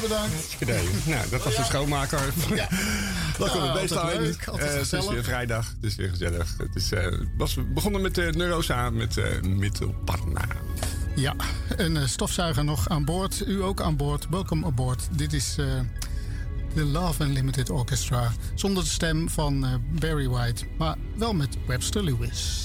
Bedankt. Nou, dat was de schoonmaker. Ja. Welkom Ja, bij Eh, het is weer vrijdag, het is weer gezellig. Het is, eh, was begonnen met de Neurosa met uh, Mittelparna. Ja, een stofzuiger nog aan boord. U ook aan boord. Welkom aboard. Dit is de Love Unlimited Orchestra. Zonder de stem van Barry White, maar wel met Webster Lewis.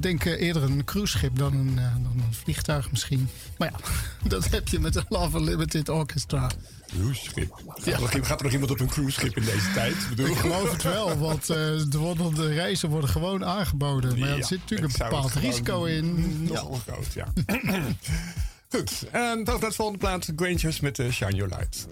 Denk eerder een cruiseschip dan een, eh, dan een vliegtuig misschien. Maar ja, dat heb je met de Love Unlimited Orchestra. Cruiseschip. Nog, gaat er nog iemand op een cruiseschip in deze tijd? Ik bedoel? Ik geloof het wel, want eh, worden, de reizen worden gewoon aangeboden. Maar ja, er zit natuurlijk een bepaald risico in. Nogal groot, ja. Goed, en dan naar de volgende plaats. Grangers met eh, Shine Your Light.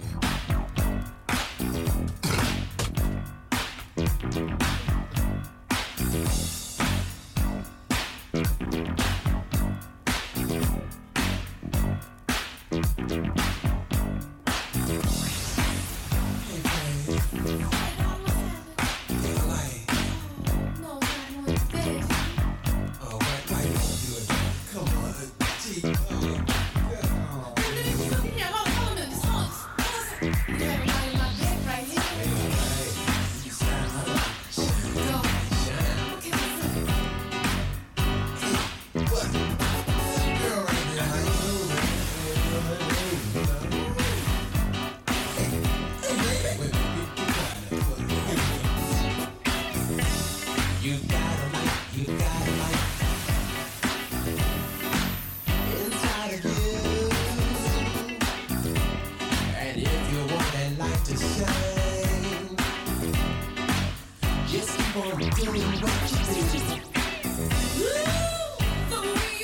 Just keep on doing what you do. When you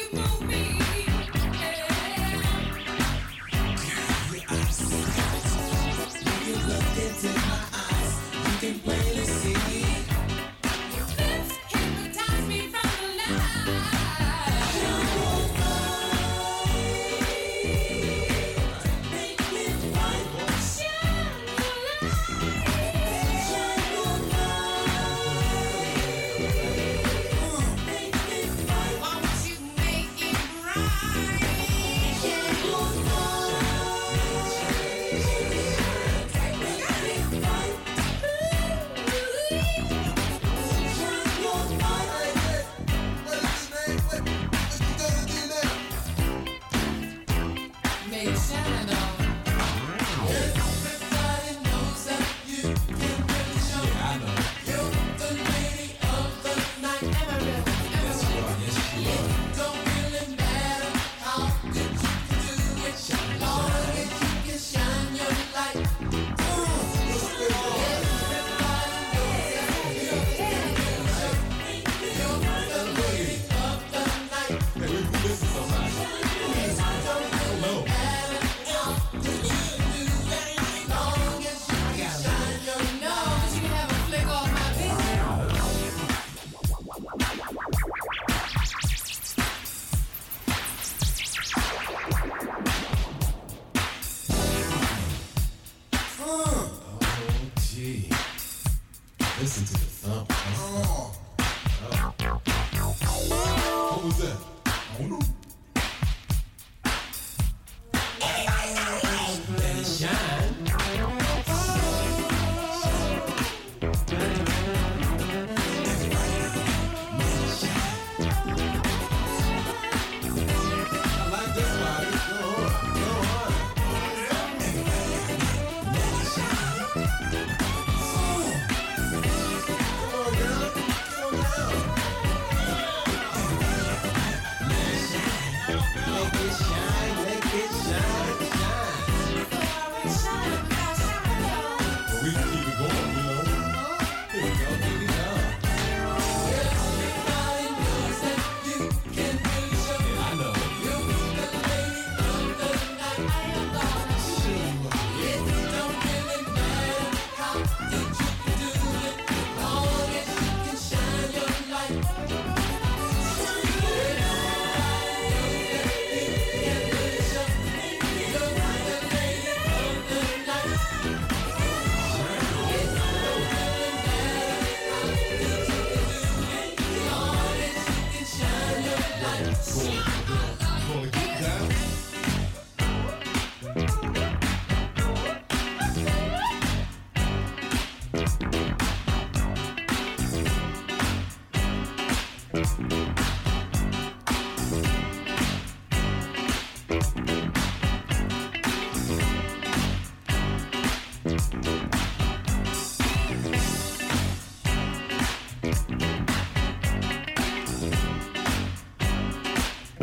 Conan?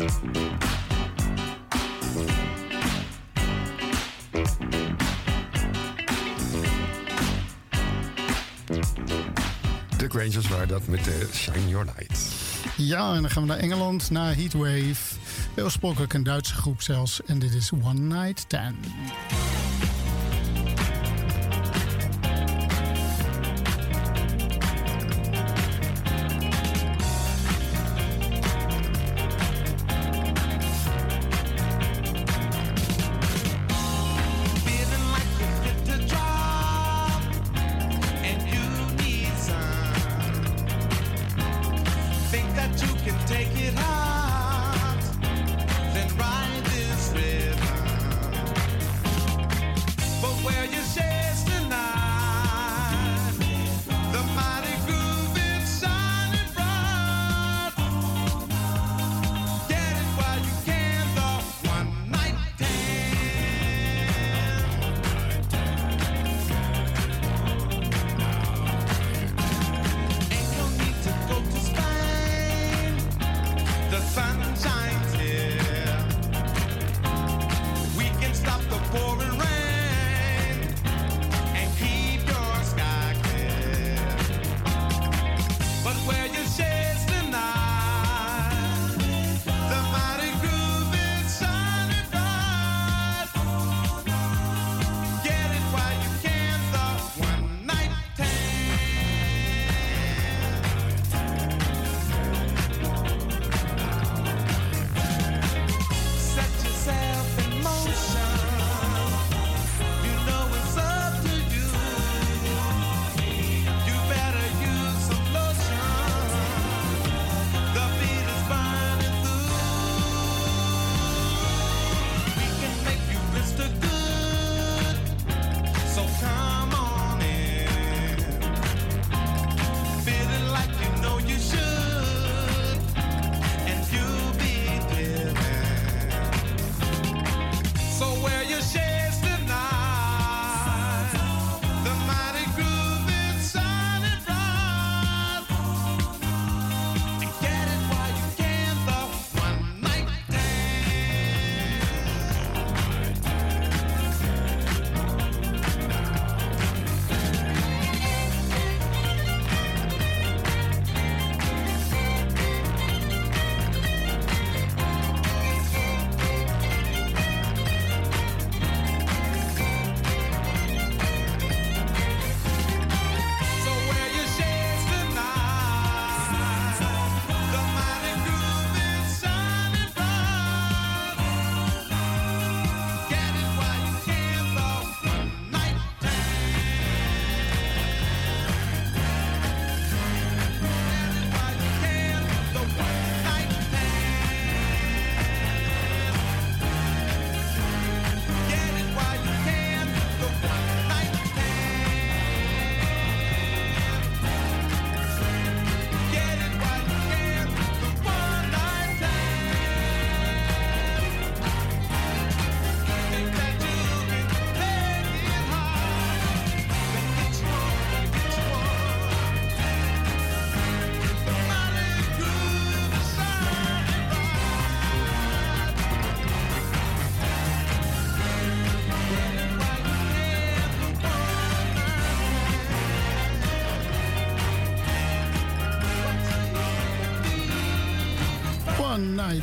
De Grangers waren dat met de Shine Your Light. Ja, en dan gaan we naar Engeland, naar Heatwave. Oorspronkelijk een Duitse groep zelfs. En dit is One Night Ten.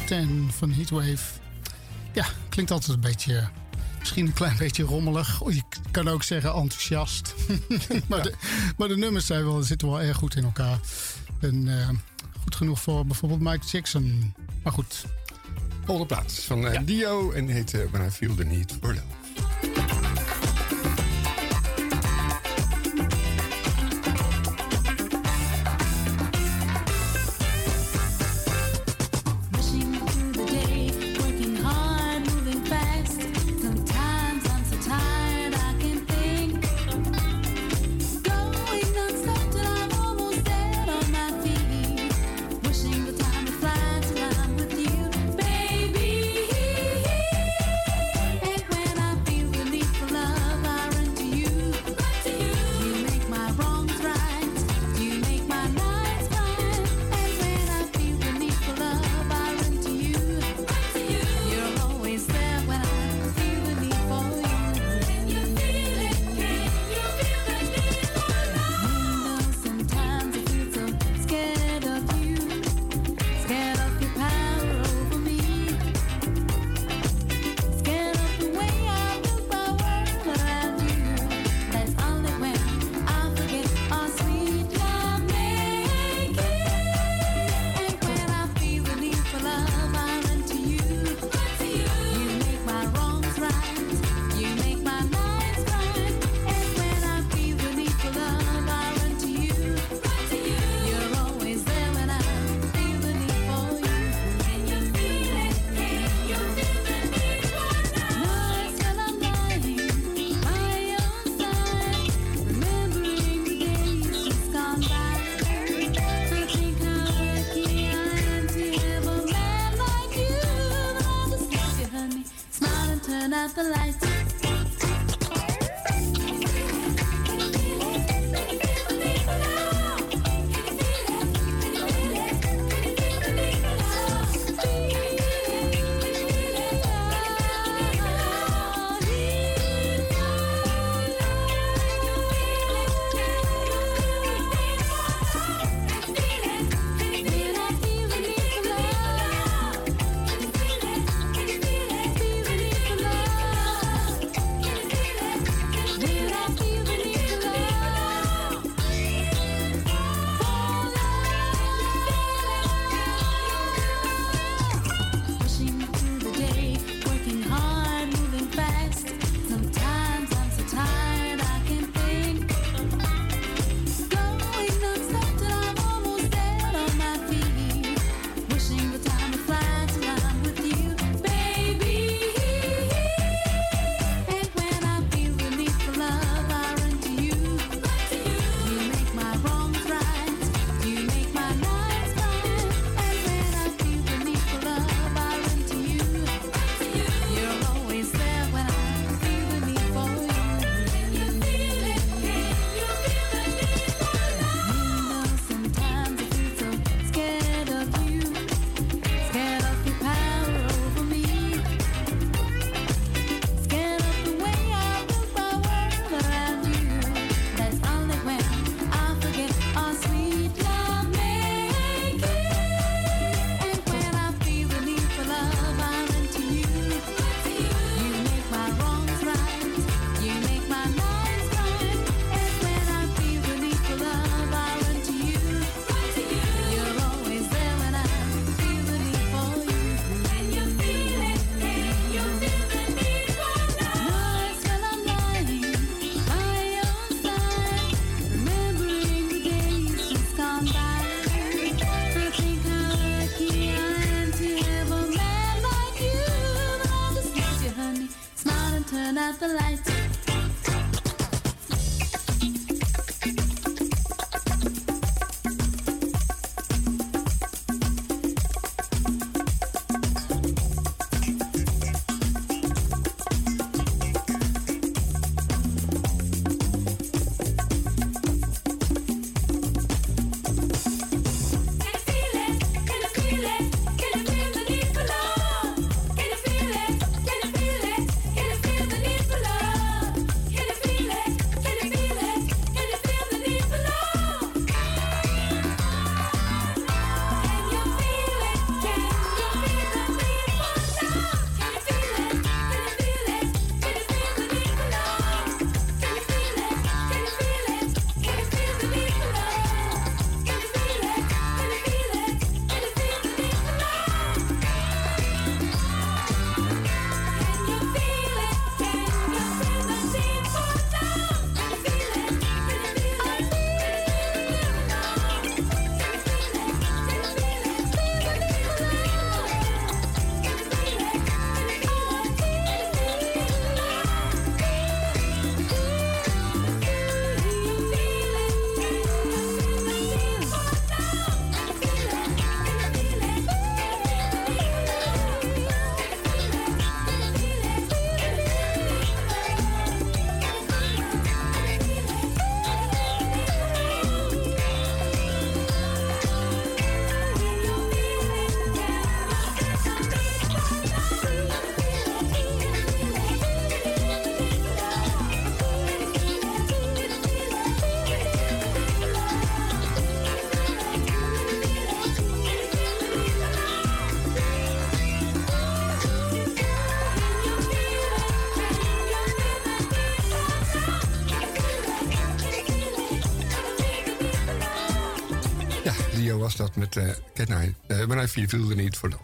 10 van Heatwave. Ja, klinkt altijd een beetje, eh, misschien een klein beetje rommelig. of je kan ook zeggen enthousiast. maar, de, maar, de, nummers zijn wel, zitten wel erg goed in elkaar. En uh, goed genoeg voor bijvoorbeeld Mike Jackson. Maar goed. Volgende plaats van. Eh, Dio en heet When I Feel the Need. dat met eh, de kennis, nou, eh, maar Uh, when I Feel the Need for Love.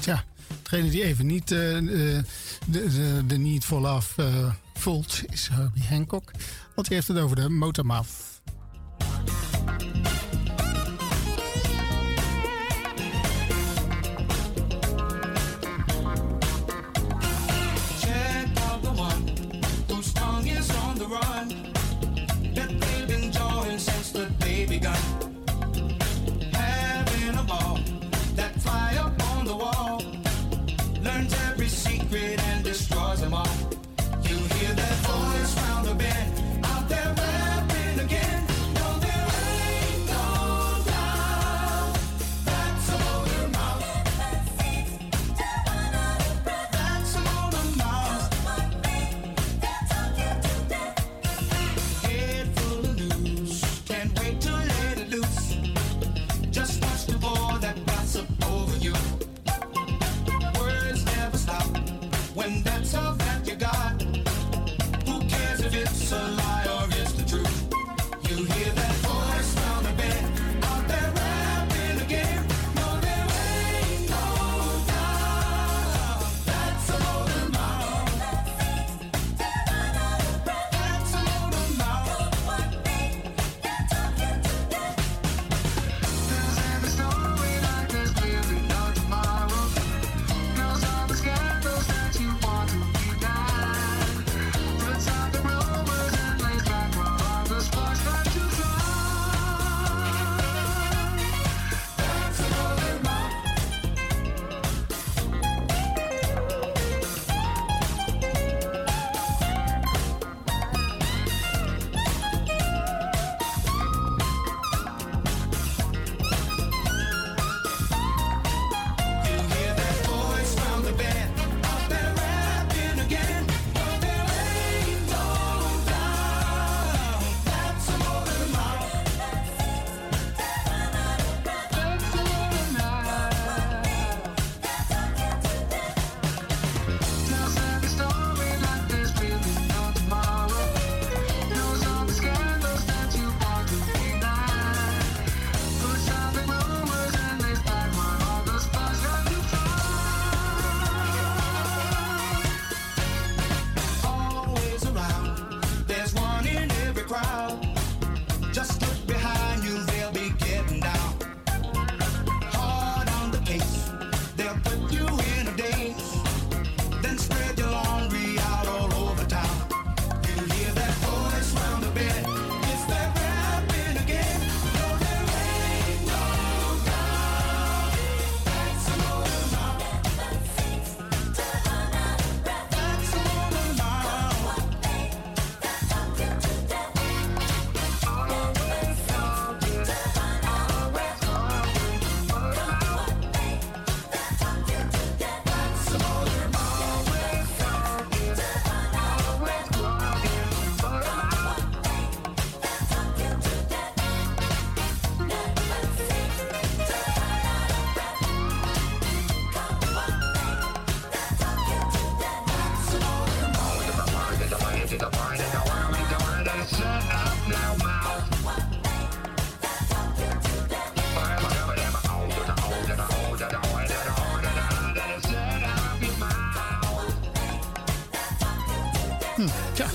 Tja, degene die even niet eh, de, de, de, Need for Love voelt, is Herbie Hancock. Want hij heeft het over de Motormouth. Ja.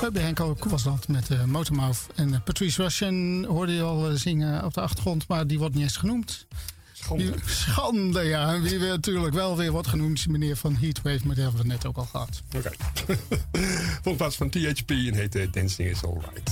Bubbe Henko was dat met uh, Motormouth. En eh, Patrice Russian hoorde je al eh, zingen op de achtergrond, maar die wordt niet eens genoemd. Schande. Schande, ja. En wie natuurlijk wel weer wordt genoemd, is meneer van Heatwave, maar die hebben we net ook al gehad. Oké. Okay. Volgens van THP en heette Dancing is Alright.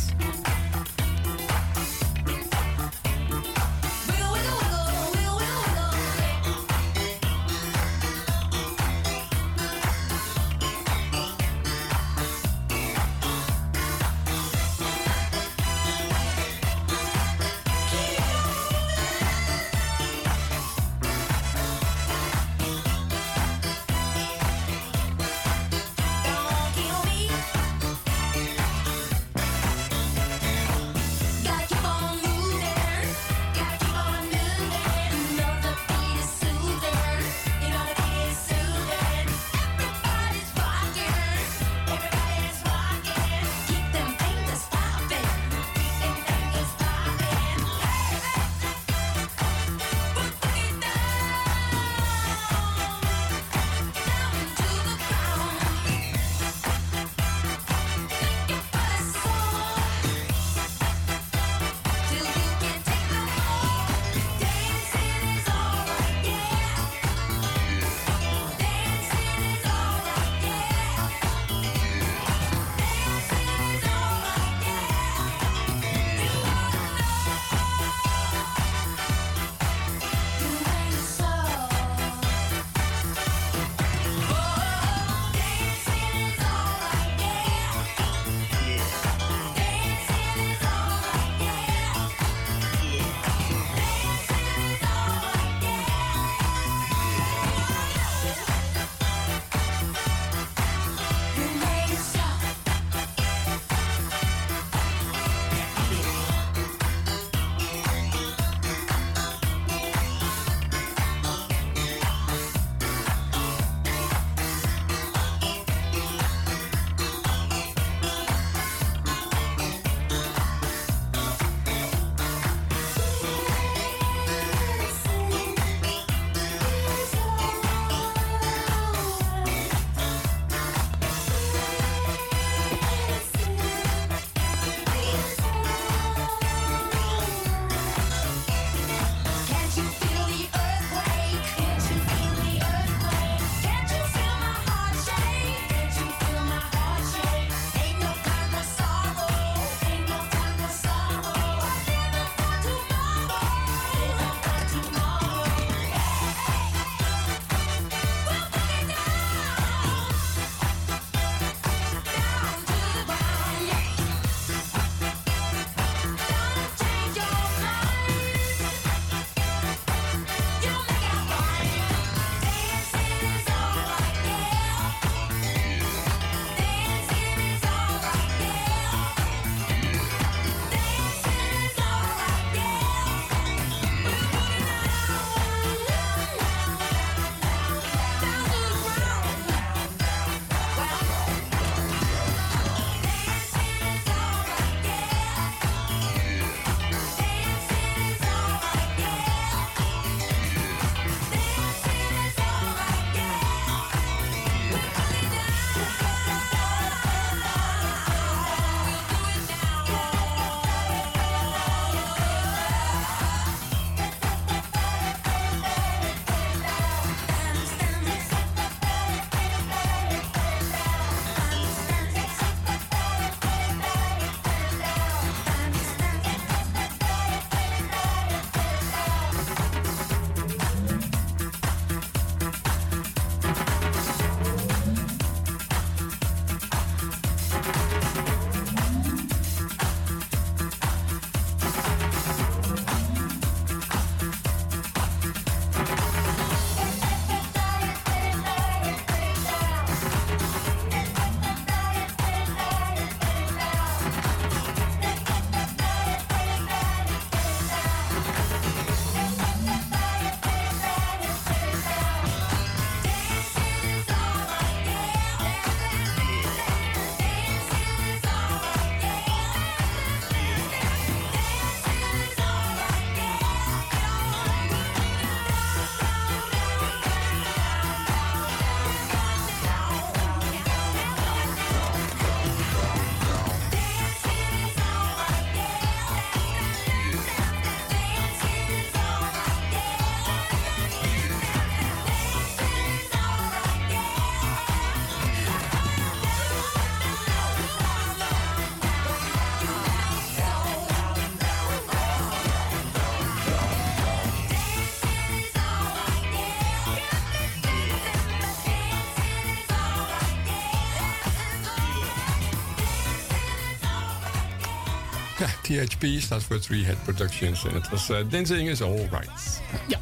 THP staat voor Three Head Productions. En het was eh, Dancing is Alright. Ja,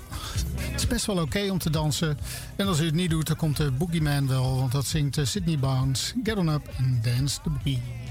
het is best wel oké om te dansen. En als u het niet doet, dan komt de Boogeyman wel. Want dat zingt eh, Sydney Bounce. Get on up and dance the boogie.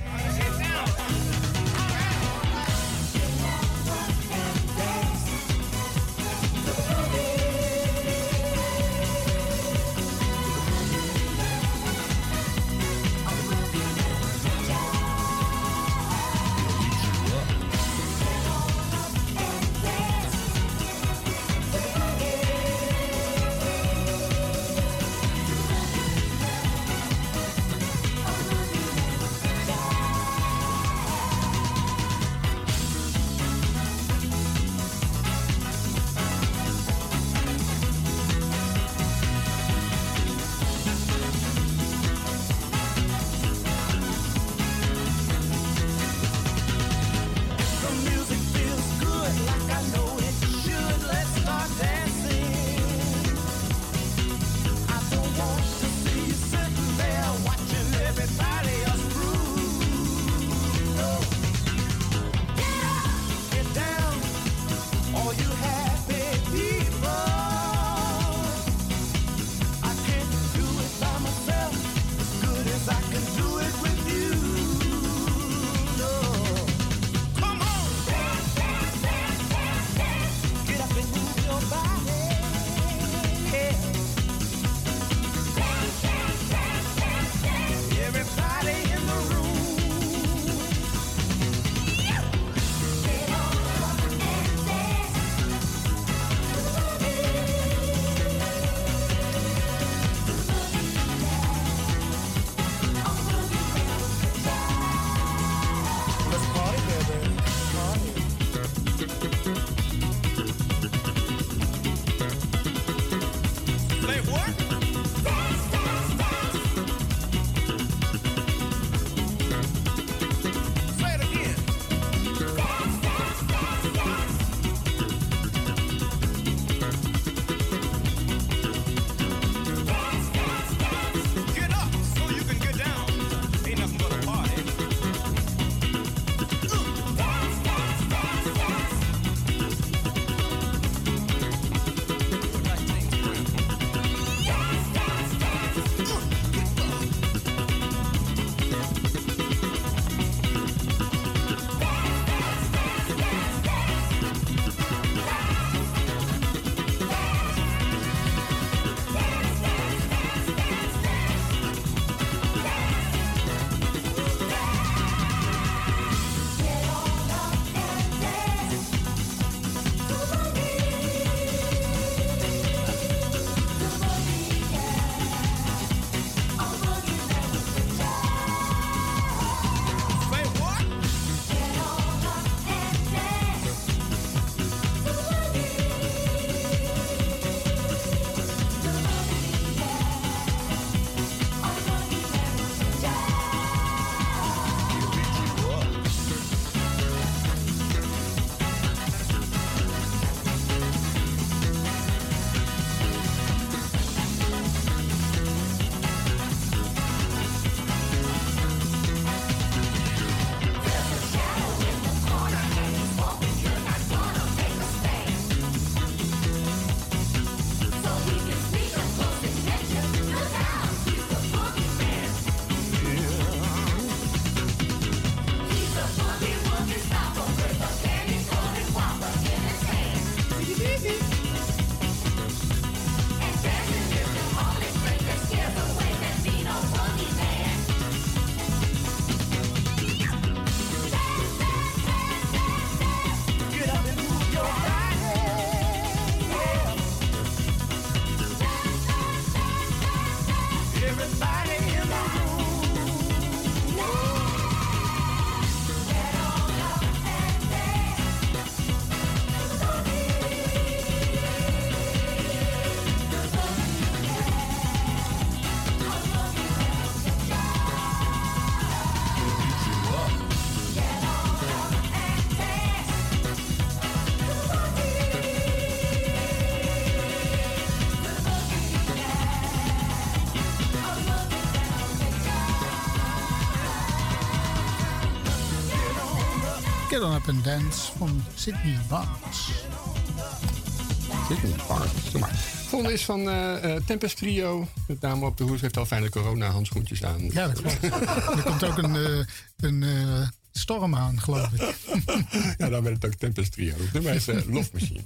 On Up and Dance van Sydney Barnes. Niet Barnes. Maar. Volgende is van eh, Tempest Trio. De dame op de hoes heeft al fijne corona-handschoentjes aan. Ja, dat klopt. er komt ook een, eh, een storm aan, geloof ik. ja, dan werd het ook Tempest Trio. Het nummer is eh, Love Machine.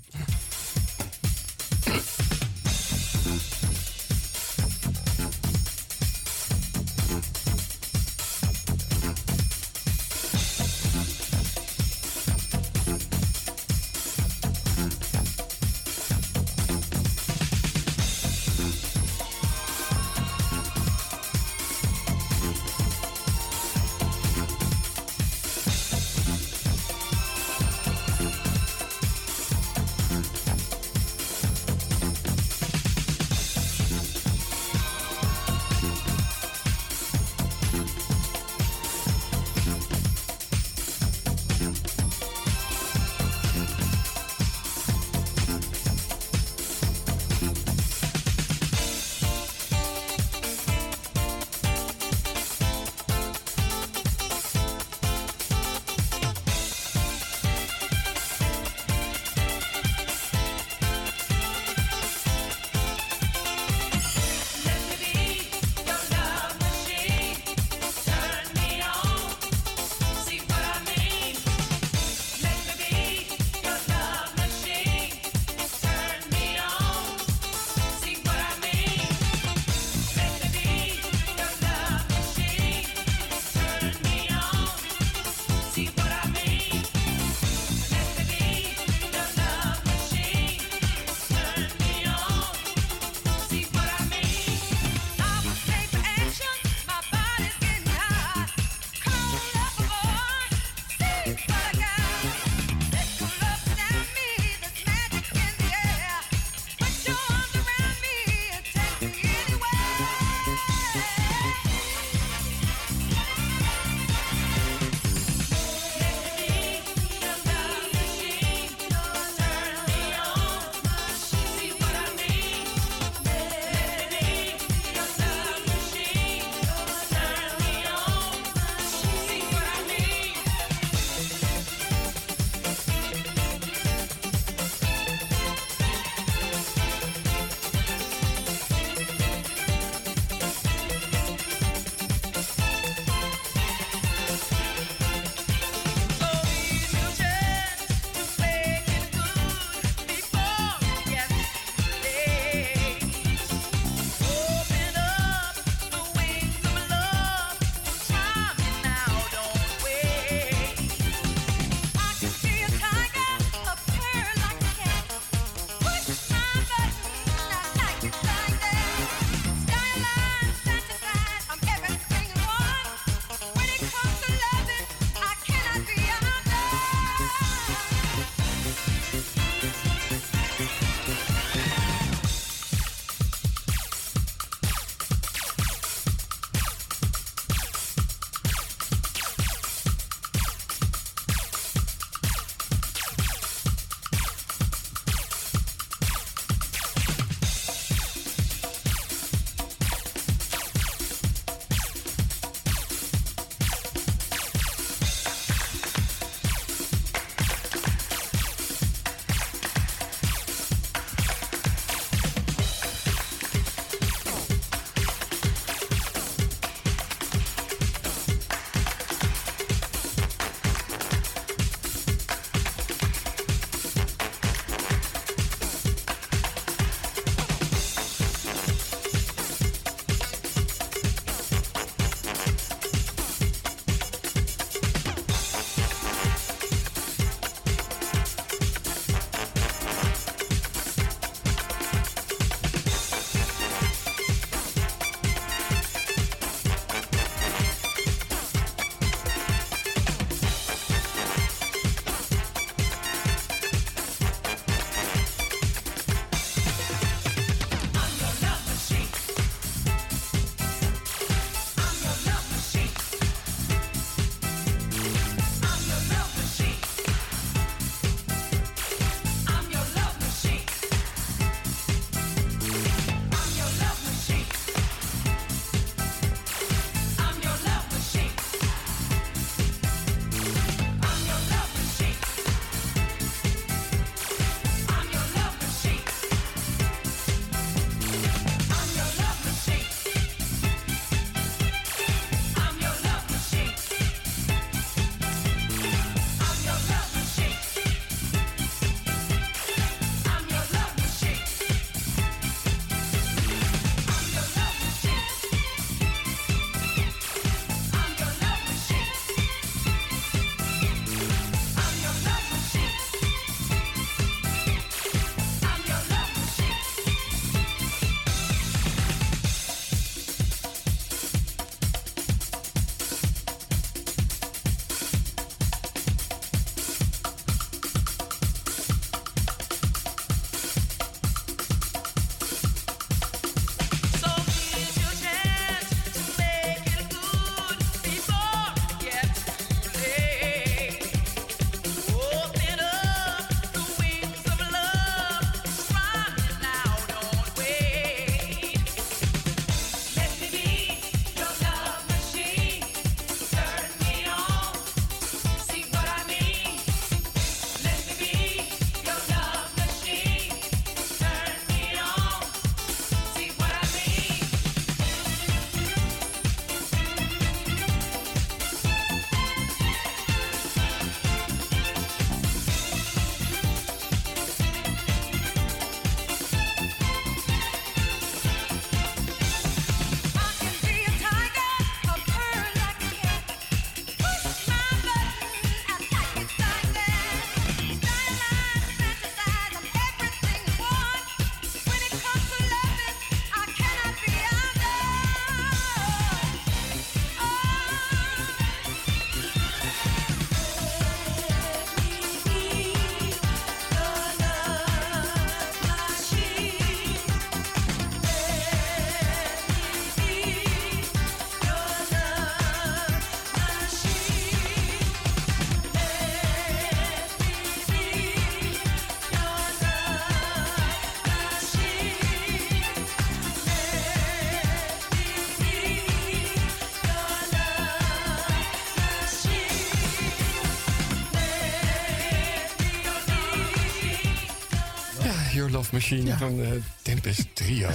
Machine Ja. van de Tempest Trio.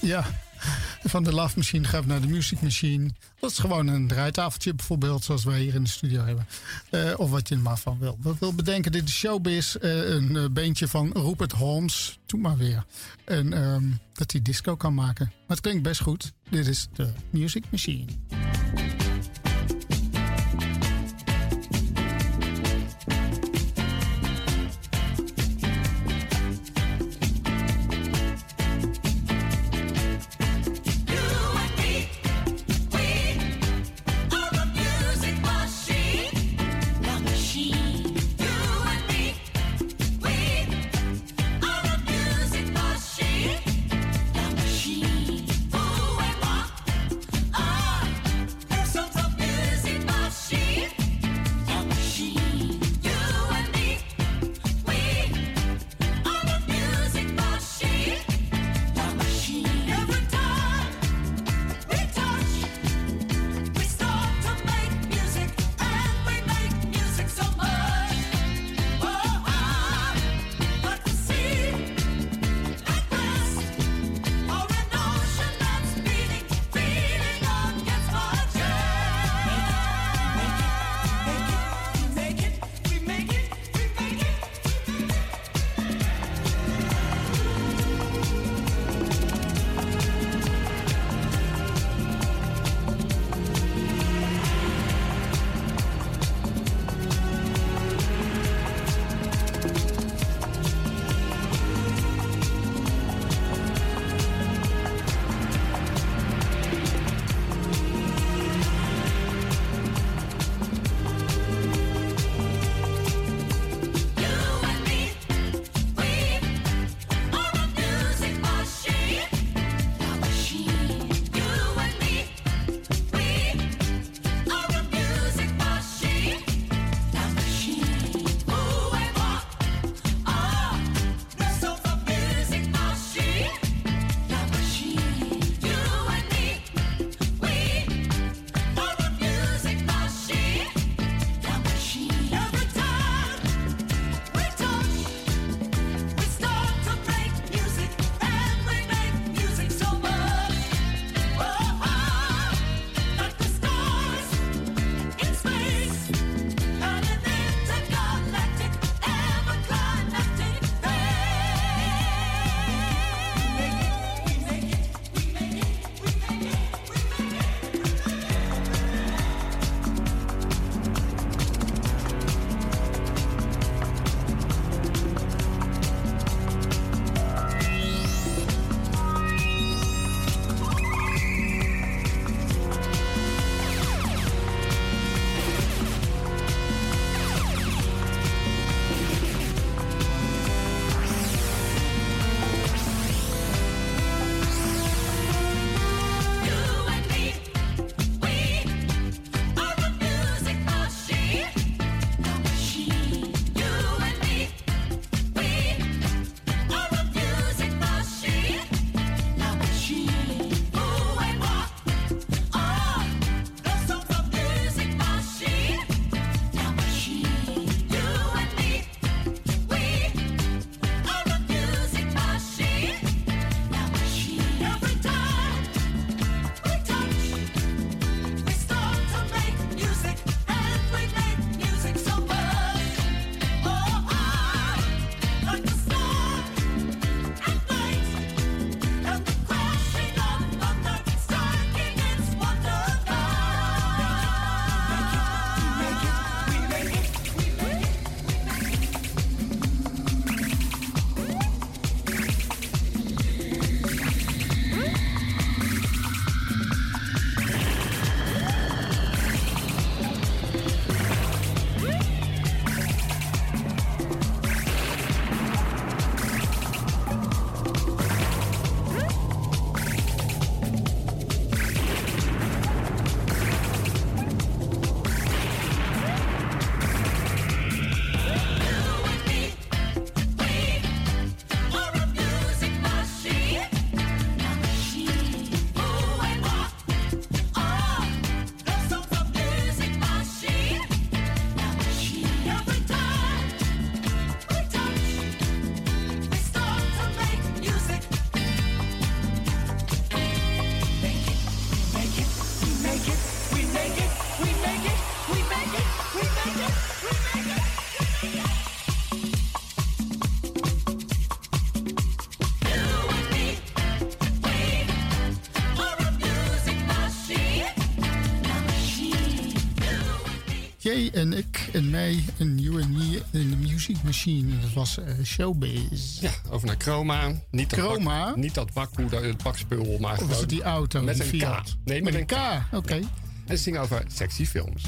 Ja, van de Love Machine gaan we naar de Music Machine. Dat is gewoon een draaitafeltje bijvoorbeeld, zoals wij hier in de studio hebben. Eh, of wat je er maar van wil. Wat wil bedenken, dit is Showbiz, eh, een eh, beentje van Rupert Holmes. Doe maar weer. En ehm, dat hij disco kan maken. Maar het klinkt best goed. Dit is de Music Machine. en ik en mij en you and me in de Music Machine. Dat was uh, Showbiz. Ja, over naar Chroma. Niet dat Chroma? Bak, niet dat bakpoeder, het bakspul, maar of die auto, met een Fiat. K. Nee, met, met een K. K. Oké. Okay. En ze zingen over sexy films.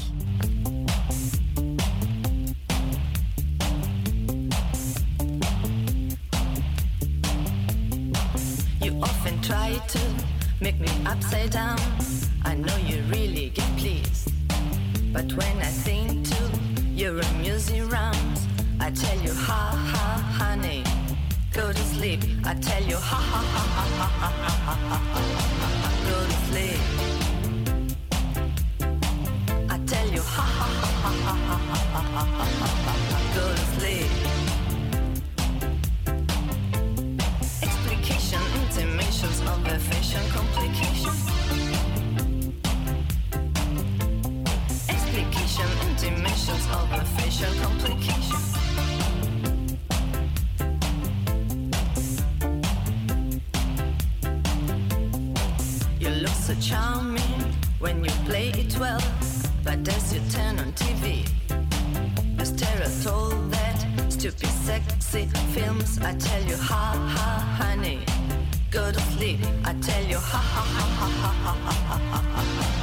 You often try to make me upside down. I know you really get pleased. But when I sing to your amusing rhymes, I tell you ha ha honey, go to sleep. I tell you ha ha ha ha ha ha ha ha ha go to sleep. I tell you ha ha ha ha ha ha ha ha ha go to sleep. I tell you, ha ha ha ha ha ha ha ha ha ha.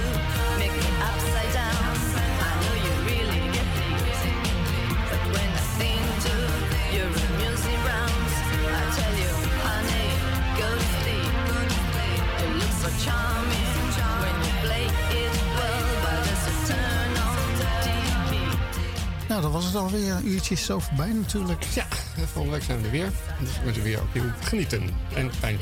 Nou, dan was het alweer. Een uurtje zo voorbij natuurlijk. Ja, volgende week zijn we er weer. Dus we moeten weer opnieuw genieten en fijn.